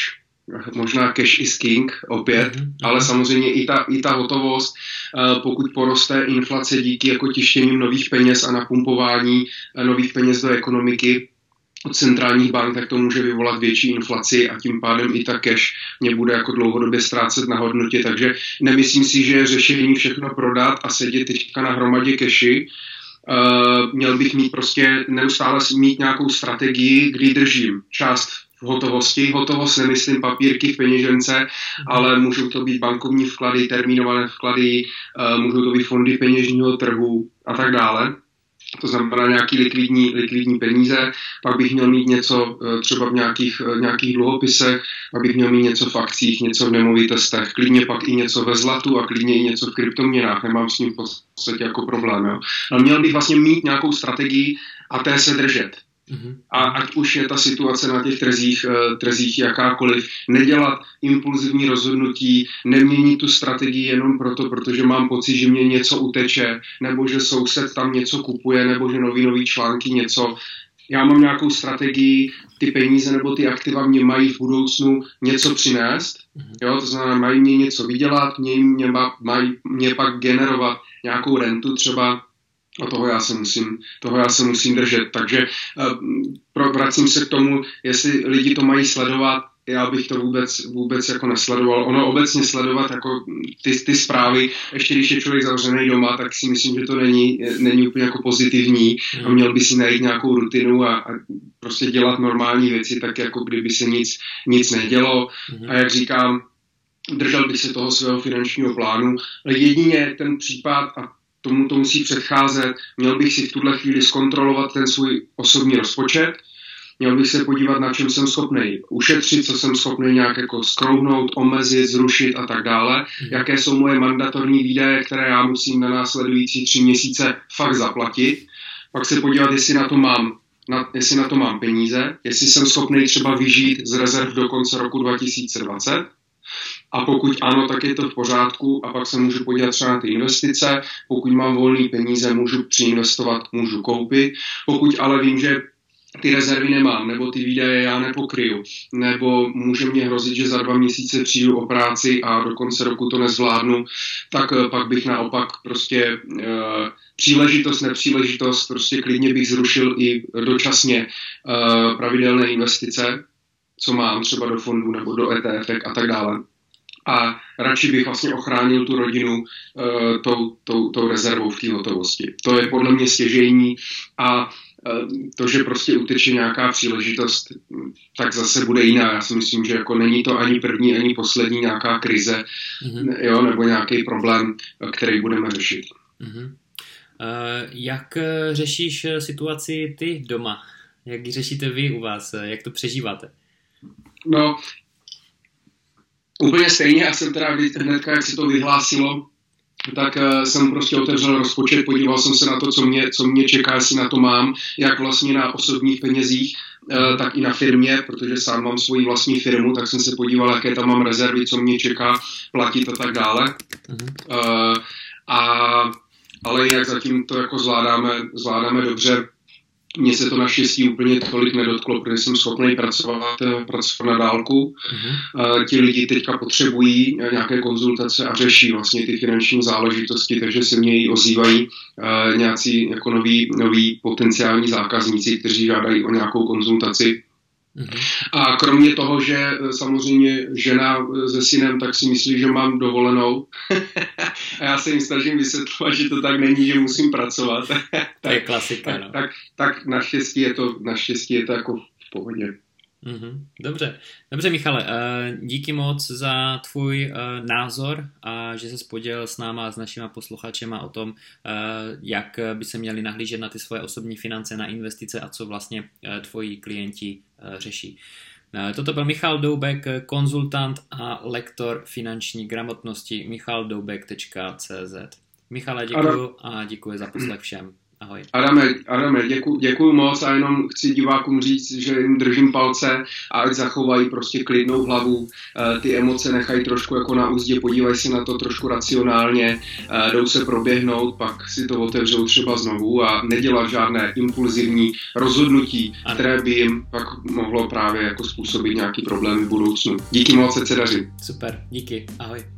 možná cash is king opět, mm-hmm. ale samozřejmě i ta, i ta hotovost, eh, pokud poroste inflace díky jako tištěním nových peněz a napumpování eh, nových peněz do ekonomiky, od centrálních bank, tak to může vyvolat větší inflaci a tím pádem i ta cash mě bude jako dlouhodobě ztrácet na hodnotě, takže nemyslím si, že je řešení všechno prodat a sedět teďka na hromadě cashi, Uh, měl bych mít prostě neustále mít nějakou strategii, kdy držím část v hotovosti. Hotovost nemyslím papírky v peněžence, mm. ale můžou to být bankovní vklady, termínované vklady, uh, můžou to být fondy peněžního trhu a tak dále to znamená nějaký likvidní, likvidní peníze, pak bych měl mít něco eh, třeba v nějakých, eh, nějakých dluhopisech, pak bych měl mít něco v akcích, něco v nemovitostech, klidně pak i něco ve zlatu a klidně i něco v kryptoměnách, nemám s ním v podstatě jako problém. Jo. Ale měl bych vlastně mít nějakou strategii a té se držet. Mm-hmm. A ať už je ta situace na těch trzích, uh, trzích jakákoliv, nedělat impulzivní rozhodnutí, neměnit tu strategii jenom proto, protože mám pocit, že mě něco uteče, nebo že soused tam něco kupuje, nebo že nový nový články něco. Já mám nějakou strategii, ty peníze nebo ty aktiva mě mají v budoucnu něco přinést, mm-hmm. jo, to znamená, mají mě něco vydělat, mě, mě, mají mě pak generovat nějakou rentu třeba a toho já se musím, toho já se musím držet. Takže uh, vracím se k tomu, jestli lidi to mají sledovat, já bych to vůbec, vůbec jako nesledoval. Ono obecně sledovat jako ty, ty zprávy, ještě když je člověk zavřený doma, tak si myslím, že to není, není úplně jako pozitivní a měl by si najít nějakou rutinu a, a prostě dělat normální věci, tak jako kdyby se nic, nic nedělo. A jak říkám, držel bych se toho svého finančního plánu. Ale jedině ten případ, a tomu to musí předcházet. Měl bych si v tuhle chvíli zkontrolovat ten svůj osobní rozpočet, měl bych se podívat, na čem jsem schopný ušetřit, co jsem schopný nějak jako skrouhnout, omezit, zrušit a tak dále, mhm. jaké jsou moje mandatorní výdaje, které já musím na následující tři měsíce fakt zaplatit, pak se podívat, jestli na to mám na, jestli na to mám peníze, jestli jsem schopný třeba vyžít z rezerv do konce roku 2020 a pokud ano, tak je to v pořádku a pak se můžu podívat třeba na ty investice. Pokud mám volné peníze, můžu přiinvestovat, můžu koupit. Pokud ale vím, že ty rezervy nemám, nebo ty výdaje já nepokryju, nebo může mě hrozit, že za dva měsíce přijdu o práci a do konce roku to nezvládnu, tak eh, pak bych naopak prostě e, příležitost, nepříležitost, prostě klidně bych zrušil i dočasně e, pravidelné investice, co mám třeba do fondů nebo do ETF a tak dále a radši bych vlastně ochránil tu rodinu uh, tou, tou, tou rezervou v té hotovosti. To je podle mě stěžejní a uh, to, že prostě uteče nějaká příležitost, tak zase bude jiná. Já si myslím, že jako není to ani první, ani poslední nějaká krize, mm-hmm. jo, nebo nějaký problém, který budeme řešit. Mm-hmm. Uh, jak řešíš situaci ty doma? Jak ji řešíte vy u vás? Jak to přežíváte? No, úplně stejně, já jsem teda hnedka, jak se to vyhlásilo, tak uh, jsem prostě otevřel rozpočet, podíval jsem se na to, co mě, co mě čeká, jestli na to mám, jak vlastně na osobních penězích, uh, tak i na firmě, protože sám mám svoji vlastní firmu, tak jsem se podíval, jaké tam mám rezervy, co mě čeká platit a tak dále. Uh, a, ale jinak zatím to jako zvládáme, zvládáme dobře. Mně se to naštěstí úplně tolik nedotklo, protože jsem schopný pracovat, eh, pracovat na dálku. Uh-huh. Ti lidi teďka potřebují eh, nějaké konzultace a řeší vlastně ty finanční záležitosti, takže se mě ozývají nějací jako noví, noví potenciální zákazníci, kteří žádají o nějakou konzultaci a kromě toho, že samozřejmě žena se synem tak si myslí, že mám dovolenou a já se jim snažím vysvětlovat, že to tak není, že musím pracovat. tak, to je klasika, no. tak, tak, tak naštěstí je to, naštěstí je to jako v pohodě. Mm-hmm. Dobře, dobře Michale, uh, díky moc za tvůj uh, názor a že se podělil s náma a s našima posluchačema o tom, uh, jak by se měli nahlížet na ty svoje osobní finance, na investice a co vlastně tvoji klienti řeší. Uh, toto byl Michal Doubek, konzultant a lektor finanční gramotnosti michaldoubek.cz. Michale, děkuji a děkuji za poslech všem. Ahoj. Adame, Adame děku, děkuji moc a jenom chci divákům říct, že jim držím palce a ať zachovají prostě klidnou hlavu, e, ty emoce nechají trošku jako na úzdě, podívají se na to trošku racionálně, e, jdou se proběhnout, pak si to otevřou třeba znovu a nedělat žádné impulzivní rozhodnutí, ano. které by jim pak mohlo právě jako způsobit nějaký problémy v budoucnu. Díky moc, se daří. Super, díky, ahoj.